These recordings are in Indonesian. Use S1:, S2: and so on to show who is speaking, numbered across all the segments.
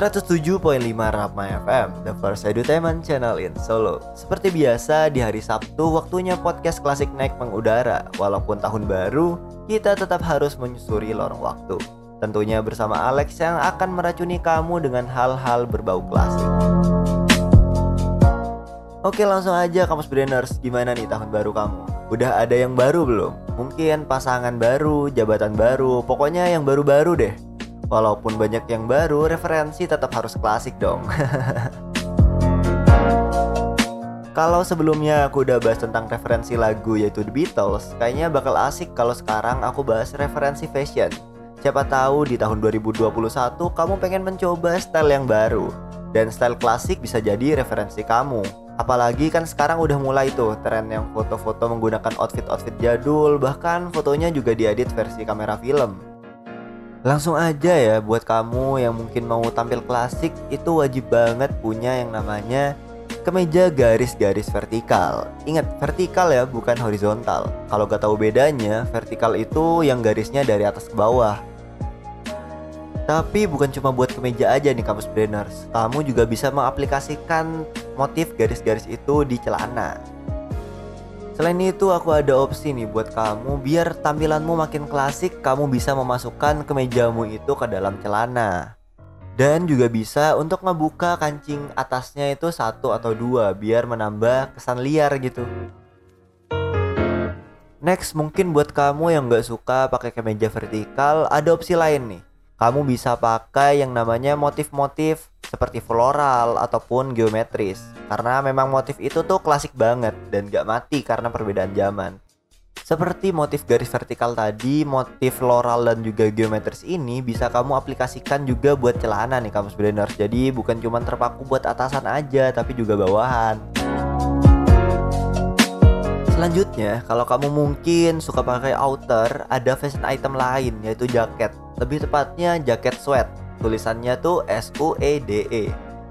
S1: 107.5 Rama FM, the first edutainment channel in Solo. Seperti biasa, di hari Sabtu waktunya podcast klasik naik mengudara. Walaupun tahun baru, kita tetap harus menyusuri lorong waktu. Tentunya bersama Alex yang akan meracuni kamu dengan hal-hal berbau klasik. Oke langsung aja kamus brainers, gimana nih tahun baru kamu? Udah ada yang baru belum? Mungkin pasangan baru, jabatan baru, pokoknya yang baru-baru deh Walaupun banyak yang baru, referensi tetap harus klasik dong. Kalau sebelumnya aku udah bahas tentang referensi lagu yaitu The Beatles, kayaknya bakal asik kalau sekarang aku bahas referensi fashion. Siapa tahu di tahun 2021 kamu pengen mencoba style yang baru dan style klasik bisa jadi referensi kamu. Apalagi kan sekarang udah mulai tuh tren yang foto-foto menggunakan outfit-outfit jadul, bahkan fotonya juga diedit versi kamera film. Langsung aja ya buat kamu yang mungkin mau tampil klasik itu wajib banget punya yang namanya kemeja garis-garis vertikal. Ingat, vertikal ya, bukan horizontal. Kalau gak tahu bedanya, vertikal itu yang garisnya dari atas ke bawah. Tapi bukan cuma buat kemeja aja nih kampus brainers. Kamu juga bisa mengaplikasikan motif garis-garis itu di celana. Selain itu aku ada opsi nih buat kamu. Biar tampilanmu makin klasik kamu bisa memasukkan kemejamu itu ke dalam celana. Dan juga bisa untuk ngebuka kancing atasnya itu satu atau dua biar menambah kesan liar gitu. Next mungkin buat kamu yang gak suka pakai kemeja vertikal ada opsi lain nih. Kamu bisa pakai yang namanya motif-motif seperti floral ataupun geometris karena memang motif itu tuh klasik banget dan gak mati karena perbedaan zaman seperti motif garis vertikal tadi, motif floral dan juga geometris ini bisa kamu aplikasikan juga buat celana nih kamu brainers. Jadi bukan cuma terpaku buat atasan aja tapi juga bawahan. Selanjutnya, kalau kamu mungkin suka pakai outer, ada fashion item lain yaitu jaket. Lebih tepatnya jaket sweat. Tulisannya tuh S U E D E.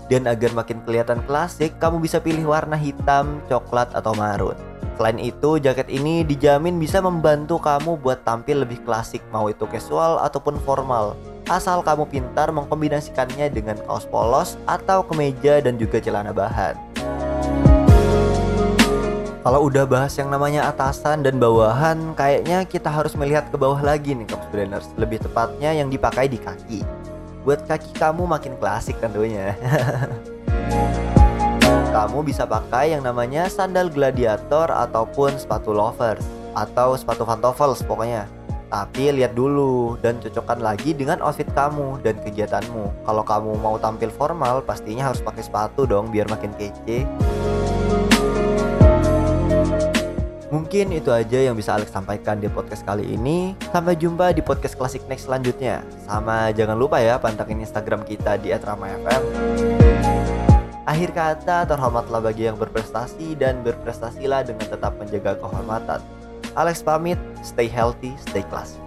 S1: Dan agar makin kelihatan klasik, kamu bisa pilih warna hitam, coklat atau marun. Selain itu, jaket ini dijamin bisa membantu kamu buat tampil lebih klasik, mau itu casual ataupun formal. Asal kamu pintar mengkombinasikannya dengan kaos polos atau kemeja dan juga celana bahan. Kalau udah bahas yang namanya atasan dan bawahan, kayaknya kita harus melihat ke bawah lagi nih Cops Brainers. Lebih tepatnya yang dipakai di kaki. Buat kaki kamu makin klasik tentunya. kamu bisa pakai yang namanya sandal gladiator ataupun sepatu lovers atau sepatu pantofels pokoknya. Tapi lihat dulu dan cocokkan lagi dengan outfit kamu dan kegiatanmu. Kalau kamu mau tampil formal, pastinya harus pakai sepatu dong biar makin kece. Mungkin itu aja yang bisa Alex sampaikan di podcast kali ini. Sampai jumpa di podcast Klasik Next selanjutnya. Sama jangan lupa ya pantengin Instagram kita di @ramafm. Akhir kata, terhormatlah bagi yang berprestasi dan berprestasilah dengan tetap menjaga kehormatan. Alex pamit, stay healthy, stay classy.